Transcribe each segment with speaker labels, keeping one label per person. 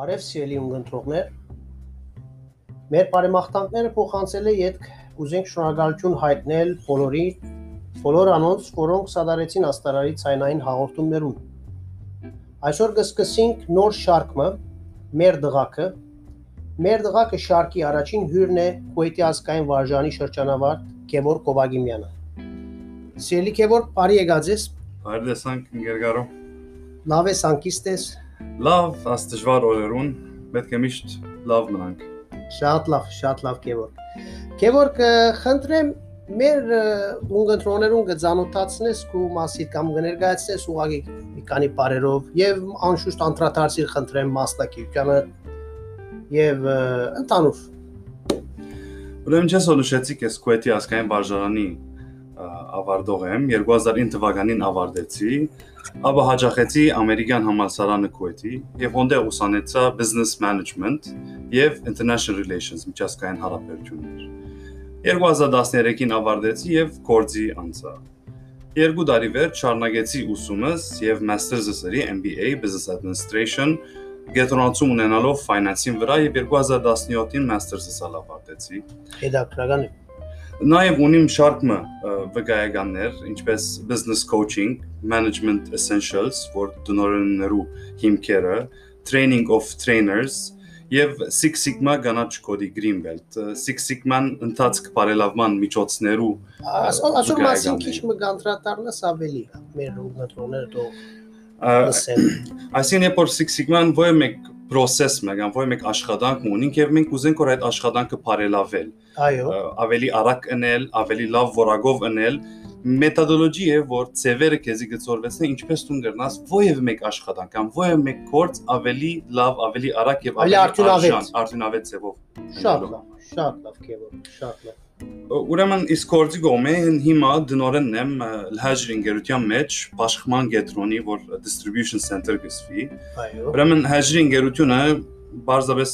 Speaker 1: Բարև սիրելի ունգընտրողներ։ Մեր բարեմաղթանքները փոխանցել է յետք ուզենք շնորհակալություն հայտնել բոլորի բոլոր անոնց, որոնք սադարեցին աստարարի ցայնային հաղորդումներուն։ Այսօր կսկսենք նոր շարքը մեր դղակը։ Մեր դղակը շարքի առաջին հյուրն է Քուեյթի ազգային վարժանի շրջանավարտ Գևոր Կովագիմյանը։ Սիրելի Գևոր, բարի եկած ես։
Speaker 2: Բարի տեսանք Գերգարո։
Speaker 1: Լավ ես անկիստես։
Speaker 2: Լավ, աս դժվար օրերուն պետք է միշտ լավ մնանք։
Speaker 1: Շատ լավ, շատ լավ Գևոր։ Գևոր, խնդրեմ մեր ունգընտրոներուն կզանոթացնես քու մասիդ կամ կներկայացնես ուղղակի մի քանի բարերով եւ անշուշտ անդրադարձիր խնդրեմ մասնակցությանը եւ ընդանուր
Speaker 2: Ուրեմն ես ոնշեցի կես Քուեթի ասկային բաժարանի ավարտող եմ 2009 թվականին ավարտեցի ապա հաջախեցի ամերիկյան համալսարանը Քուեթի եւ ոնդեղ ուսանեցա business management եւ international relations միջազգային հարաբերություններ 2013-ին ավարտեցի եւ կորձի անցա Երկու տարի վերջ շարունակեցի ուսումս եւ master's-ս էի MBA Business Administration գետրոնացում ունենալով ֆինանսին վրա եւ 2017-ին master's-ս ավարտեցի։
Speaker 1: Հետաքրական է։
Speaker 2: Նաև ունիմ շարքը վկայականներ, ինչպես business coaching, management essentials, որ դնորեններու հիմքերը, training of trainers եւ Six Sigma կանաչ կոդի green belt։ Six Sigma-ն ընթացք բարելավման միջոցներու
Speaker 1: Այսօր մասին քիչ մը գանտրատարնես ավելի մեր ուղղությունները դու
Speaker 2: Այսինքն որ Six Sigma-ն ոչ մեկ process մեկ, ոչ մեկ աշխատանք ունենք եւ մենք ուզենք որ այդ աշխատանքը բարելավել
Speaker 1: Այո։
Speaker 2: Ավելի արագ ընել, ավելի լավ որակով ընել, մեթոդոլոգի է, որ ծևերը քեզի գծորվեցնե ինչպես դու կգնաս ովևէ մեկ աշխատանք կամ ովևէ մեկ գործ ավելի լավ, ավելի արագ եւ
Speaker 1: ավելի արդյունավետ,
Speaker 2: արդյունավետ ծևով։
Speaker 1: Շատ լավ, շատ լավ քեվո, շատ լավ։
Speaker 2: Ուրեմն իսկ կորձի գոմե հիմա դնորենն եմ լհաջր ինգերության մեջ Պաշխման գետրոնի, որ distribution center գսվի։
Speaker 1: Այո։
Speaker 2: Ուրեմն հաջր ինգերությունը բարձրապես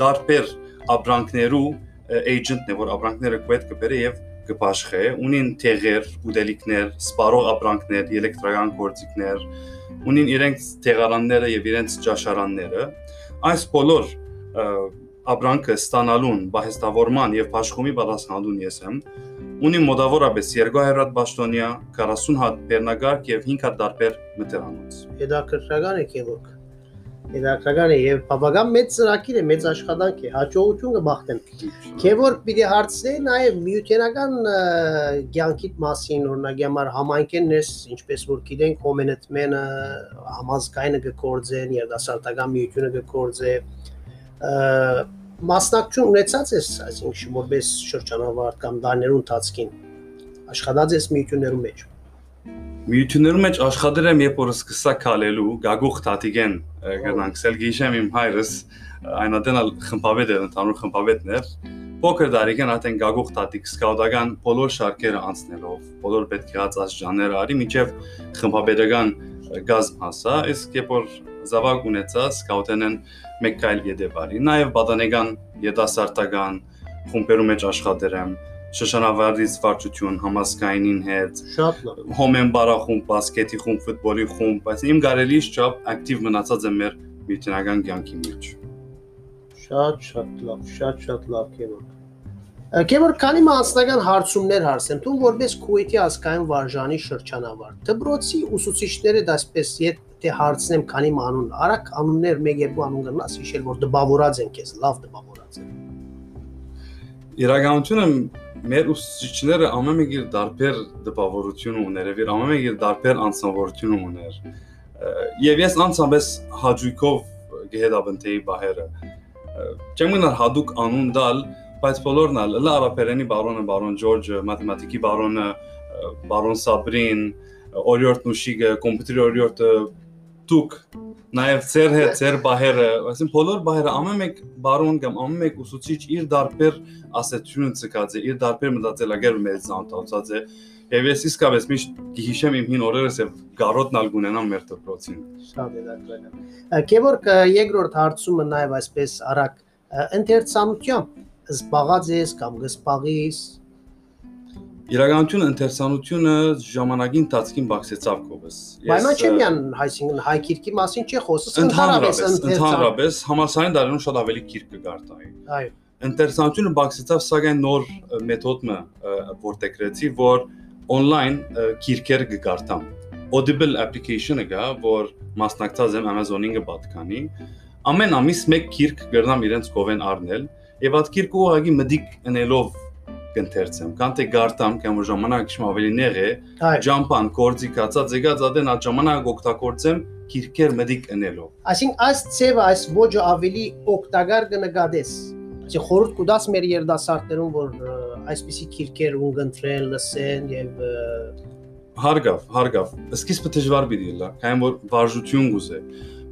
Speaker 2: դարբեր ապրանքներու agent-ն է, որ ապրանքները կուետ կբերե եւ կպաշխե, ունին թեղեր, ուտելիքներ, սպարող ապրանքներ, էլեկտրական գործիքներ, ունին իրենց թեղարանները եւ իրենց ճաշարանները։ Այս բոլոր ապրանքը ստանալուն, բահեստավորման եւ աշխումի պատասխանատուն ես եմ։ Ունի մոտավորապես 200 հատ բաշտոնյա, 40 հատ բեռնագարկ եւ 5 հատ դարբեր մտերանոց։
Speaker 1: Հետաքրքրական է քեվոք Իրակական է եւ բավական մեծ ծրագիր է, մեծ աշխատանք է, հաջողություն կբախտեմ։ Քեվոր պիտի հարցնեի նաեւ միութենական ցանկիտ մասին, օրինակ համար համայնքներս, ինչպես որ գիտենք, կոմենտմենը համազգայինը կկործեն, երդասարտական միությունը կկործե մասնակցություն ունեցած ես, այսինքն որպես շրջանավարտ կամ դարներու ընթացքին աշխատած ես միություններու մեջ։
Speaker 2: Միություններու մեջ աշխատել եմ, երբ որ սկսա քալելու, գագուխ տատիգեն գնանքսել գիշեմ իմ հայրս այնատենալ խմբավետ էր, ընդհանուր խմբավետն էր։ Փոքր դարիքեն արդեն գագուխ տատիկ սկաուտական բոլոր շարքերը անցնելով, բոլոր պետք եղած աշճանները արի, միջև խմբավետական գազմ հասա, իսկ երբ որ զավակ ունեցա, սկաուտենեն մեկ կայլ յետևարի։ Նաև բադանեգան, յետասարտական խումբերու մեջ աշխատել եմ շշանավարտից վարչություն համասկայինին հետ
Speaker 1: շատ լավ
Speaker 2: հոմեն բարախումբ բասկետի խումբ ֆուտբոլի խումբ բայց իմ գարելիս չափ ակտիվ մնացած եմ մեր միտնական կյանքի մեջ
Speaker 1: շատ շատ լավ շատ շատ լավ կեվոր Գևոր քանի մասնական հարցումներ հարցեմ, դու որպես Քուվեյթի ազգային վարժանի շրջանավար։ Դբրոցի ուսուցիչները դասպես եթե թե հարցնեմ քանի մանուն, արագ անուններ մեկ երկու անուն գնաս հիշել, որ դպավորած են քեզ, լավ դպավորած են։
Speaker 2: Իրականությունը մեր ուսուցիչները ամեն իր դարբեր դպավորություն ուներ եւ ամեն իր դարբեր անձնավորություն ուներ եւ ես անցապես հաջույքով գեհդաբնտեի բահերը չեմ գնալ հadoop անուն դալ բայց բոլորն ալ լա արաբերենի բարոնը բարոն ջորջը մաթեմատիկի բարոնը բարոն սաբրին օրիորտ նուշիգը կոմպյուտերի օրիորտը դուք նաև ծեր հետ ծեր բահերը, այսինքն բոլոր բահերը ամեն մեկ բարոն կամ ամեն մեկ ուսուցիչ իր դարբեր ասացությունը ցկած է, իր դարբեր մտածելակեր մեծ անտացած է։ Եվ ես իսկապես միշտ գիհիշեմ իմ հին օրերս եւ գարոտն ալ գունենամ մեր դպրոցին։
Speaker 1: Շատ հետաքրքիր։ Գևորգ երկրորդ հարցումը նաև այսպես արագ ընթերցանությամբ զբաղած ես կամ գսպաղիս
Speaker 2: Իրականությունը ընթերցանությունը ժամանակի ընթացքին բացեցավ կողս։
Speaker 1: Բայմանչեմյան, այսինքն հայ քիրքի մասին չի խոսս,
Speaker 2: ընդհանրապես ընդհանրապես համասարային դարերում շատ ավելի քիրք կգարտայի։
Speaker 1: Այո։
Speaker 2: Ընթերցանությունը բացեցավ սակայն նոր մեթոդը որ տեկրեցի, որ on-line քիրքեր կգարտամ։ Audible application-ը գա, որ մասնակցած եմ Amazon-ին կպատկանի։ Ամեն ամիս մեկ քիրք գրնամ իրենց կովեն առնել, եւ այդ քիրքը ուղղակի մդիկ ընելով կընթերցեմ, քան թե գարտամ, կամ ժամանակ իշխում ավելի նեղ է, ջամփան, կորձի կացած եկած ադեն այդ ժամանակ օգտագործեմ քիրքեր մդիկ ընելով։
Speaker 1: Այսինքն այս ծևը, այս ոճը ավելի օգտակար կնկատես։ Այսինքն խորհուրդ կուտաս մեր երդասարտներուն, որ այսպիսի քիրքեր ունգընտրեն, լսեն եւ
Speaker 2: հարգավ, հարգավ։ Սկիզբը դժվար պիտի լա, քան որ վարժություն գուզե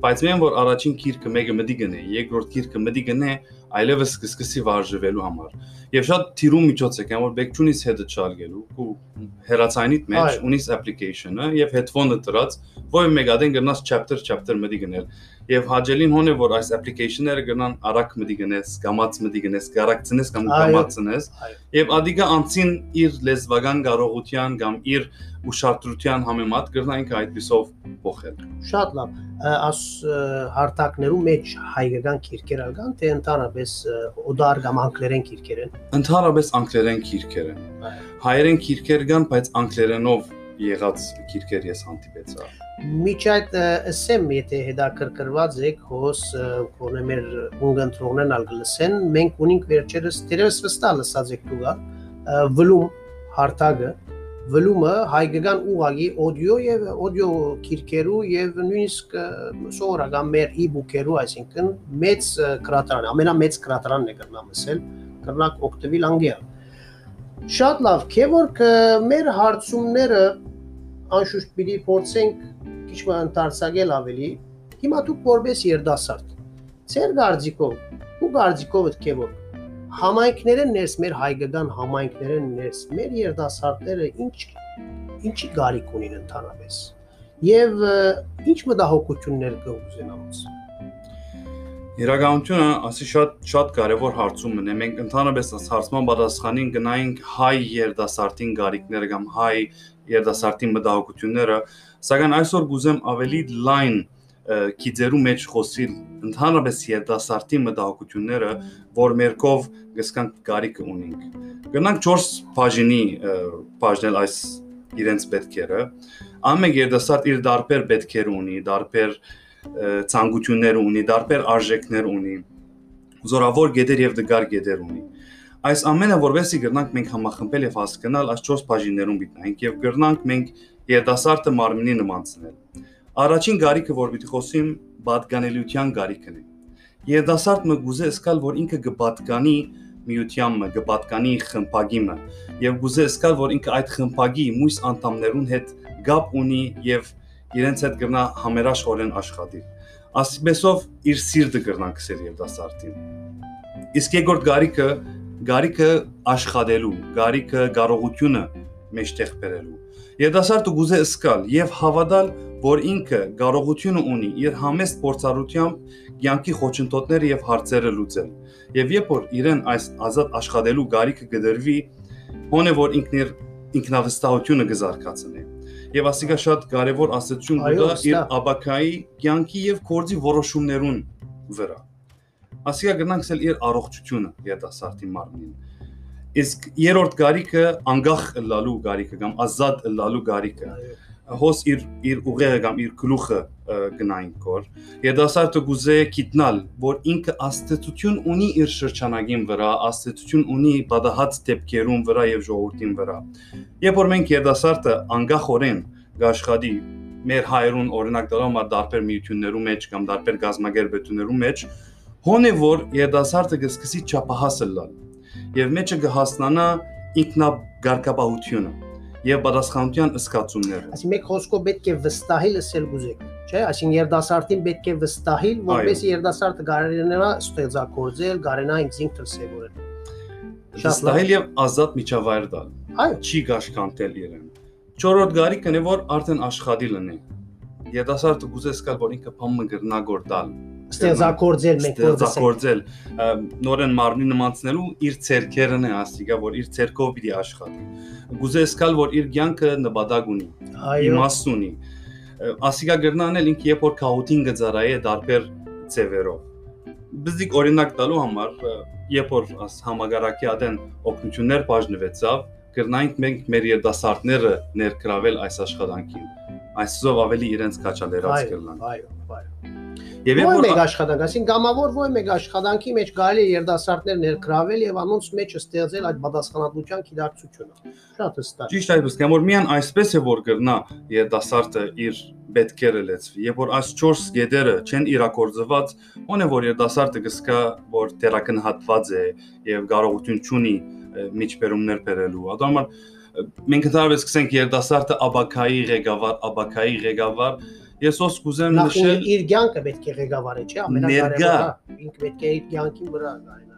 Speaker 2: բայց մեն որ առաջին քիրքը մեկը մդի գնե, երկրորդ քիրքը մդի գնե, այլևս կսկսի վարժվելու համար։ Եվ շատ թիրում միջոց է, կամ որ բեկչունից հետը չալգելու, ու հերացանիտ մեջ ունիս application-ը եւ headphone-ը դրած, որ մեկ ադեն գնաս chapter chapter մդի գնել եւ հաջելին հոն է որ այս application-ները գնան արագ մտի գնես, գամած մտի գնես, գարակցնես կամ գամածնես եւ ադիգա անցին իր լեզվական կարողության կամ իր ուշադրության համեմատ գրնային այդպիսով փոխել։
Speaker 1: Շատ լավ։ Աս հարթակներու մեջ հայկական քիրքեր ալգան թե ընդհանրապես օդար կամ անգլերեն քիրքեր են։
Speaker 2: Ընդհանրապես անգլերեն քիրքեր են։ Հայերեն քիրքեր կան, բայց անգլերենով եղած քիրքեր ես հանդիպեցա
Speaker 1: Միջ այդ ասեմ, եթե հետաքրքրված եք հոս կոնե մեր ունգընտրողներն ալ գլսեն, մենք ունենք վերջերս դերևս վստահ լսած եք դուգա վլում հարթակը վլումը հայկական ուղագի օդիո եւ օդիո քիրքերու եւ նույնիսկ սովորական մեր e-book-երու, այսինքն մեծ կրատարան, ամենամեծ կրատարանն է կրնամ ասել, կրնակ օկտեվիլ անգիա։ Շատ լավ, քեվոր մեր հարցումները անշուշտ պիտի փորձենք քիչ մը ընդարձակել ավելի։ Հիմա դուք որպես երդասարդ, ծեր գարձիկով ու գարձիկով ըդ կեվոր համայնքները ներս մեր հայկական համայնքները ներս մեր երդասարտները ինչ ինչի գարիք ունին ընդհանրապես եւ ինչ մտահոգություններ կուզեն ամս
Speaker 2: Իրականությունը ասի շատ շատ կարևոր հարցում է։ Մենք ընդհանրապես այս հարցման պատասխանին գնայինք հայ երդասարտին գարիկները կամ հայ երդասարտի մտահոգությունները, սակայն այսօր գուզեմ ավելի լայն քիծերու մեջ խոսիլ ընդհանրապես երդասարտի մտահոգությունները, որ մերկով գսկան կարիք ունենք։ Գնանք 4 բաժինի բաժնել այս իրենց պետքերը։ Ամեն երդասարտ իր դարբեր պետքեր ունի, դարբեր ցանկություններ ունի, դարբեր արժեքներ ունի, զորավոր գեդեր եւ դգար գեդեր ունի։ Այս ամենը որովհետեւ գրնանք մենք համախմբել եւ հասկանալ այս 4 բաժիններում գտնենք եւ գրնանք մենք երդասարտը մարմինի նմանցնել։ Առաջին գարիկը, որ պիտի խոսիմ, պատկանելիության գարիկն է։ Երդասարտը գուզե սկալ, որ ինքը կպատկանի միությանը, կպատկանի խմբագիմը եւ գուզե սկալ, որ ինքը այդ խմբագի մույս անդամներուն հետ գապ ունի եւ իրենց հետ գրնա համերաշխորեն աշխատի։ Ասիպեսով իր սիրտը գրնան քսել երդասարտին։ Իսկ երկրորդ գարիկը գարիկը աշխատելու, գարիկը կարողությունը մեջտեղ բերելու։ Երիտասարդը գուզե սկալ եւ հավատալ, որ ինքը կարողությունը ունի իր համեստ փորձառությամբ կյանքի խոչընդոտները եւ հարցերը լուծել։ Եվ երբ որ իրեն այս ազատ աշխատելու գարիկը գդրվի, հոնե որ ինքն իր ինքնավստահությունը կզարգացնի։ Եվ ասիկա շատ կարևոր ասացություն կա իր աբակայի կյանքի եւ կորձի որոշումներուն վրա ասիկա գնանք սել իր առողջությունը երիտասարդի մարմնին իսկ երրորդ գարիկը անգախ լալու գարիկը կամ ազատ լալու գարիկը հոս իր իր ուղեղը կամ իր գլուխը գնային կոր երիտասարդը գուզե գիտնալ որ ինքը աստեցություն ունի իր շրջանագին վրա աստեցություն ունի բադահած դեպքերում վրա եւ ժողովրդին վրա երբ որ մենք երիտասարդը անգախորեն գաշխադի մեր հայրուն օրինակ դառնում է դարբեր միություններու մեջ կամ դարբեր գազագերբություններու մեջ Հոն է որ երդասարտը կսկսի չափահասը լալ եւ մեջը կհասնանա ինքնագարկաբահությունը եւ պատասխանատվության ըսկացումները։
Speaker 1: Այսինքն մեկ խոսքով պետք է վստահել ասել գուզեք, չէ՞, այսինքն երդասարտին պետք է վստահել, որպեսզի երդասարտը կարողանա ստեղծագործել, կարողանա ինքնին դրսևորել։
Speaker 2: Վստահել եւ ազատ միջավայր տալ։
Speaker 1: Այո։
Speaker 2: Չի գաշկանտել իրեն։ Չորրորդ գարի կնե որ արդեն աշխատի լինի։ Երդասարտը գուզես կալ որ ինքը փամը գրնագոր տալ
Speaker 1: ստեղծագործել մենք
Speaker 2: ստեղծագործել նորեն մարմնի նմանցնելու իր ցերկերն է ասիկա որ իր ցերկով պիտի աշխատի գուզե սկալ որ իր ցանկը նպատակ ունի իմաստ ունի ասիկա գրնանել ինքը երբ որ քաուտին գծարայե դարբեր ծևերով բզիկ օրինակ տալու համար երբ որ համագարակի ադեն օգնություններ բաժնվեցավ գրնայինք մենք մեր երդասարտները ներգրավել այս աշխատանքին այսով ավելի իրենց կաչալերած
Speaker 1: այո
Speaker 2: կլան
Speaker 1: այո այո
Speaker 2: եւ երբ
Speaker 1: Ո՞ր մեկ աշխատանք, այսինքն գամավոր ո՞ր մեկ աշխատանքի մեջ կարելի է երդասարտներ ներգրավել եւ անոնց մեջ ստեղծել այդ պատասխանատվության գիտակցությունը։ Շատ հստակ։
Speaker 2: Ճիշտ այդ ուսկամ որ միան այսպես է որ գրնա երդասարտը իր պետքերը լեցվի եւ որ այս 4 գեդերը չեն իրակորձված ո՞ն է որ երդասարտը գսկա որ դերակնհատված է եւ կարողություն ունի միջբերումներ բերելու ադամար մենք ընդհանրապես սկսենք երդասարտը աբակայի ղեկավար աբակայի ղեկավար ես ոս կուզեմ նշել
Speaker 1: իր կյանքը պետք է ղեկավարի, չէ՞, ամենակարևորը։ Ինքը պետք է իր կյանքի վրա գայնա։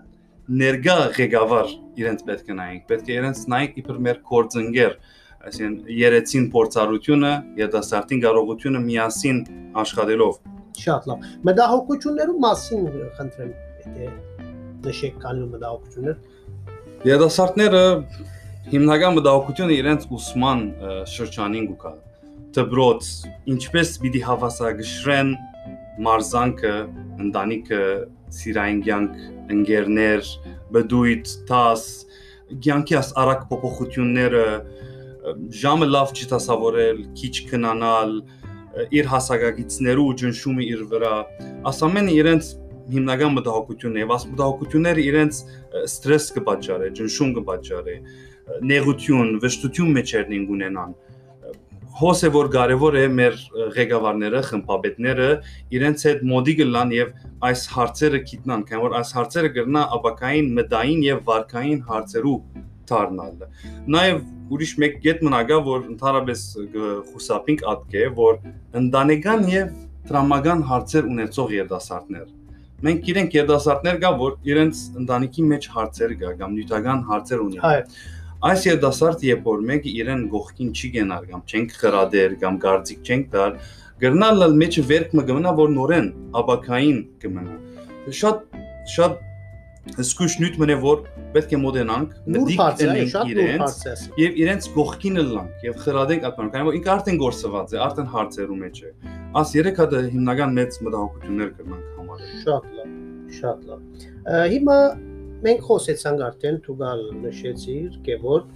Speaker 2: ներգա ղեկավար իրենց պետք է նայենք պետք է իրենց նայենք իբր մեր կորձընկեր այսինքն երեցին փորձառությունը երդասարտին կարողությունը միասին աշխատելով
Speaker 1: Շատ լավ։ Մտահոգություններու մասին խնդրեմ, եթե նշեք կալու մտահոգություններ։
Speaker 2: երդասարտները հիմնական մտահոգությունը իրենց ուսման շրջանին գուկա դբրոց ինչպես պիտի հավասարգշրեն մարզանքը ընտանիքը սիրային կյանք ընկերներ բդույթ տաս կյանքի աս արագ փոփոխությունները ժամը լավ չտասավորել քիչ քնանալ իր հասակագիցներու ջնշումը իր վրա ասամենը իրենց հիմնական մտահոգությունն է աս մտահոգությունները իրենց ստրես կպատճառի, ջնշում կպատճառի, նեղություն, վշտություն մեջերնին ունենան։ Ը, Հոս է որ կարևոր է մեր ղեկավարները, խմբապետները իրենց հետ մոդի գլան եւ այս հարցերը գիտնան, քան որ այս հարցերը կրնա ապակային, մտային եւ վարկային հարցերու դառնալ։ Նաեւ ուրիշ մեկ կետ մնագա, որ ընդհանրապես խուսափինք ատկե, որ ընտանեկան եւ տրամական հարցեր ունեցող երդասարտներ մենք իրենք երդասարտներ կա որ իրենց ընտանիքի մեջ հարցեր կա կամ նյութական հարցեր ունի
Speaker 1: Այո։
Speaker 2: այս երդասարտ երբ որ մեկը իրեն գողքին չի գնար կամ չենք խրադեր կամ գարձիկ չենք տար գրնալը մեջը վերք մը գմնա որ նորեն աբակային կմնա շատ շատ սկուշ նյութ մնե որ պետք է մոդենանք
Speaker 1: շատ նուր
Speaker 2: իրենց եւ իրենց գողքին լանք եւ խրադենք ատման քանի որ ինքը արդեն գործված է արդեն հարցերու մեջ է աս երեք հատ հիմնական մեծ մտահոգություններ կրնանք համարել
Speaker 1: Շատ լավ, շատ լավ։ Հիմա մենք խոսեցանք արդեն Թուգալ նշեցիր, Գևոր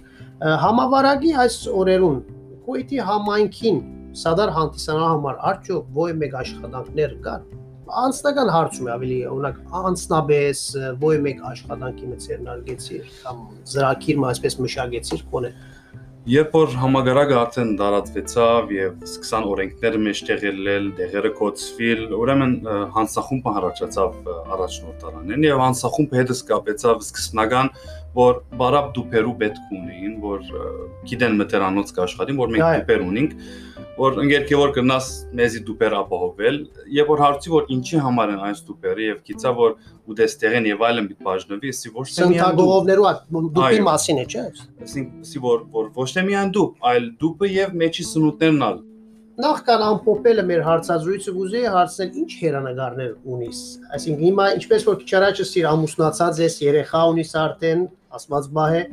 Speaker 1: համավարակի այս օրերուն Կուեյթի համայնքին սադար հանդիսանալու համար արդյոք ոյ մեկ աշխատանքներ կան։ Անձնական հարցում է ավելի օրինակ անձնաբես ոյ մեկ աշխատանքի մեջ ցերնարգեցիր կամ զրակիր այսպես մշակեցիր կոնե։
Speaker 2: Երբ որ համագարակը արդեն դարածվեցավ եւ սկսան օրենքները մեջտեղ ելնել, դեղերը կոչվել, ուրեմն ը, հանցախումբը հարաճացավ ը, առաջնորդարանեն եւ հանցախումբը հետը սկապեցավ սկսնական, որ բարապ դուպերու պետք ունեին, որ գիտեն մտերանոց կաշխատին, որ մենք դուպեր ունենք, որ ընկերքի որ կնաս մեզի դուպեր ապահովել, եւ որ հարցի որ ինչի համար են այս դուպերը եւ գիծա որ ուդեստեղեն եւ այլն պիտի բաժնվի, սի ոչ թե միայն դուպ
Speaker 1: Սնտագողովներու այդ դուպի մասին է, չէ՞։
Speaker 2: Այսինքն սի որ որ ոչ թե միայն դուպ, այլ դուպը եւ մեջի սնուտներն ալ։
Speaker 1: Նախքան ամփոփելը մեր հարցազրույցը գուզեի հարցնել ինչ հերանագարներ ունիս։ Այսինքն հիմա ինչպես որ քիչ առաջ ասիր ամուսնացած ես, երեխա ունիս արդեն, ասված բահ է,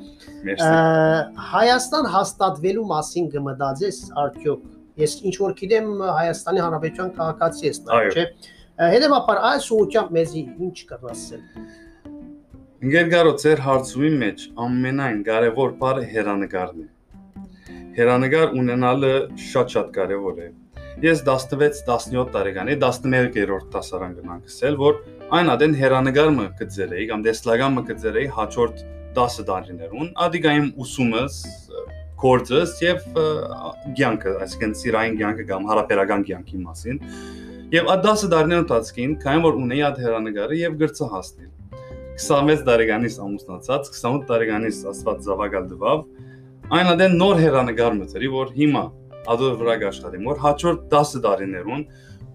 Speaker 1: Հայաստան հաստատվելու մասին կմտածես արդյոք։ Ես ինչ որ գիտեմ Հայաստանի Հանրապետության քաղաքացի ես նա, չէ։ Հետևաբար այս ուղղությամբ մեզի ինչ կրասել։
Speaker 2: Ընկերգարո ձեր հարցումի մեջ ամենայն կարևոր բառը հերանեկարն է։ Հերանեկար ունենալը շատ-շատ կարևոր է։ Ես 16-17 տարեկան, 11-րդ դասարան գնանք ասել, որ այն ադեն հերանեկարը կծերեի կամ դեսլագամը կծերեի հաջորդ 10 տարիներուն, ադիգայիմ ուսումս, կորձս եւ ը, կյանքը, այսինքն սիրային կյանքը կամ հարաբերական կյանքի մասին։ Եվ 10 տարիներուն ընթացքին, քանի որ ունեի այդ հերանեկարը եւ գրծա հասնել 26 տարեկանից ամուսնացած, 28 տարեկանից աստված զավակալ դվավ, այն ադեն նոր հերանեկար մտերի, որ հիմա ադոր վրա աշխատեմ, որ հաջորդ 10 տարիներուն,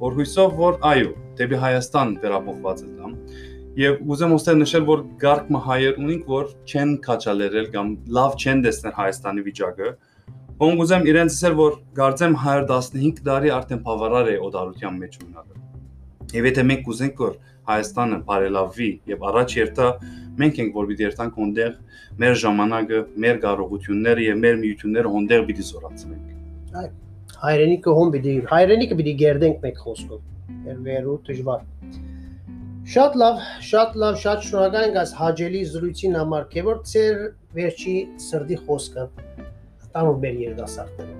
Speaker 2: որ հույսով որ այո, դեպի Հայաստան վերապոխված եմ։ Եվ ուզեմ ոստեր նշել, որ գարկմը հայեր ունենք, որ չեն քաչալերել կամ լավ չեն տեսնել Հայաստանի վիճակը։ Ոնք ուզեմ իրենց ասել, որ գարձեմ 115 տարի արդեն բավարար է օդարության մեջ ունենալը։ Եվ եթե մենք ուզենք որ Հայաստանը բարելավվի եւ առաջ երթա, մենք ենք որ պիտի երթանք հոնդեղ մեր ժամանակը, մեր կարողությունները եւ մեր միությունները հոնդեղ պիտի զորացնենք։
Speaker 1: Այո։ Հայրենիքը հոմ պիտի հայրենիքը պիտի գերդենք մեկ խոսքով։ Երվերու դժվար։ Շատ լավ, շատ լավ, շատ շնորհակալ ենք այս հաջելի զրույցին համար, քեվոր ծեր վերջի սրդի խոսքը։ Տանում մեր երդասարտները։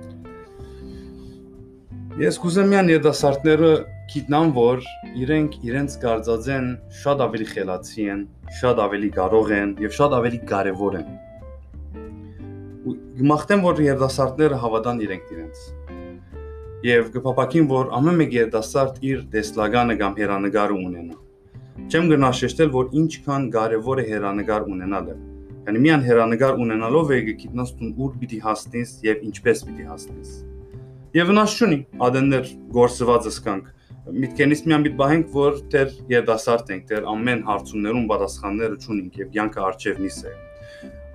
Speaker 2: Ես կուզեմ միան երդասարտները գիտնան, որ իրենք իրենց կարծածեն շատ ավելի խելացի են, շատ ավելի կարող են եւ շատ ավելի կարեւոր են։ Ու գմախտեմ, որ երդասարտները հավատան իրենք իրենց։ Եվ կփապակին, որ ամեն մեկ երդասարտ իր դեսլագանը կամ հերանեկարը ունենա։ Չեմ գնա շեշտել, որ ինչքան կարեւոր է հերանեկար ունենալը։ Yəni միան հերանեկար ունենալով է գիտնաս տուն ուր պիտի հասնես եւ ինչպես պիտի հասնես։ Եվ վնաս չունի, ադեններ գործված ըսկանք միտքենից միան մի բահենք, որ դեր երդասարտ ենք, դեր ամեն հարցումներում պատասխանները ճունենք եւ յանքը արժևնիս է։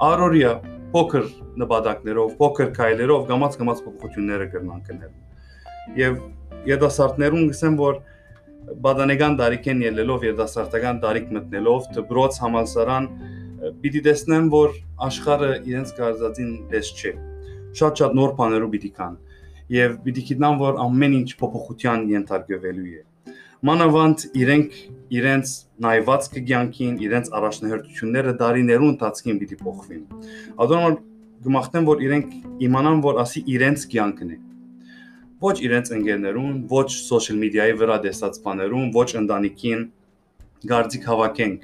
Speaker 2: Արորիա փոքր նպատակներով, փոքր քայլերով գամած-գամած փոփոխությունները կրնան կնել։ Եվ երդասարտներուն գսեմ, որ բադանեգան դարիքեն ելելով երդասարտական դարիք մտնելով դբրոց համալսարան պիտի տեսնեմ, որ աշխարհը իրենց կարծածին պես չէ։ Շատ-շատ նոր բաներով պիտի կան եւ պիտի գիտնան, որ ամեն ինչ փոփոխության ենթարկվելու է։ Մանավանդ իրենք իրենց նայված կյանքին, իրենց առաջնահերթությունները դարիներու ընթացքին պիտի փոխվին։ Ադոնալ գմախտեն, որ իրենք իմանան, որ ասի իրենց կյանքն է։ Ոչ իրենց ընկերներուն, ոչ սոցիալ մեդիայի վրա դեսած բաներուն, ոչ ընտանիքին գարձիկ հավաքենք,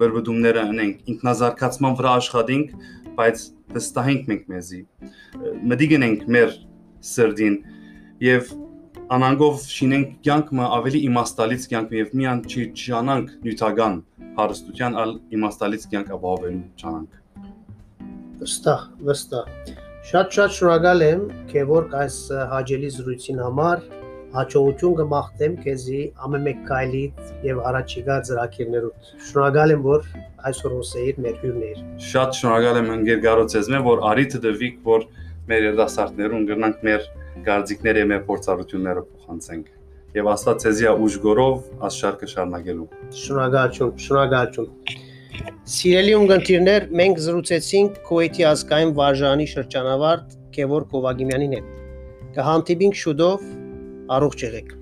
Speaker 2: բրբդումները անենք, ինքնազարգացման վրա աշխատենք, բայց վստահենք մենք մեզի։ Մտիգնենք մեր սրդին եւ անանգով շինենք կյանքը ավելի իմաստալից կյանք եւ միան չի ճանանք նյութական հարստության, այլ իմաստալից կյանք ապահովելու ճանանք։
Speaker 1: Վստահ, վստահ։ Շատ-շատ շնորհակալ եմ քեվոր այս հաջելի զրույցին համար հաջողություն կմաղթեմ քեզի ամեն մեկ քայլիդ եւ առաջիկա ծրագիրներուդ։ Շնորհակալ եմ, որ այսօր ոսեիր մեր հյուրներ։
Speaker 2: Շատ շնորհակալ եմ ընկեր Գարոցեզմե, որ արիթ դվիկ, որ մեր երդասարտներուն գրնանք մեր գարձիկները եւ մեր փորձառությունները փոխանցենք եւ աստված ցեզիա ուժ գորով աս շարքը շարունակելու
Speaker 1: շնորհակալություն շնորհակալություն Սիրելի ունգընտիրներ, մենք զրուցեցինք Քուվեյթի ազգային վարժանի շրջանավարտ Գևոր Կովագիմյանին հետ։ Կհանդիպինք շուտով, առողջ եղեք։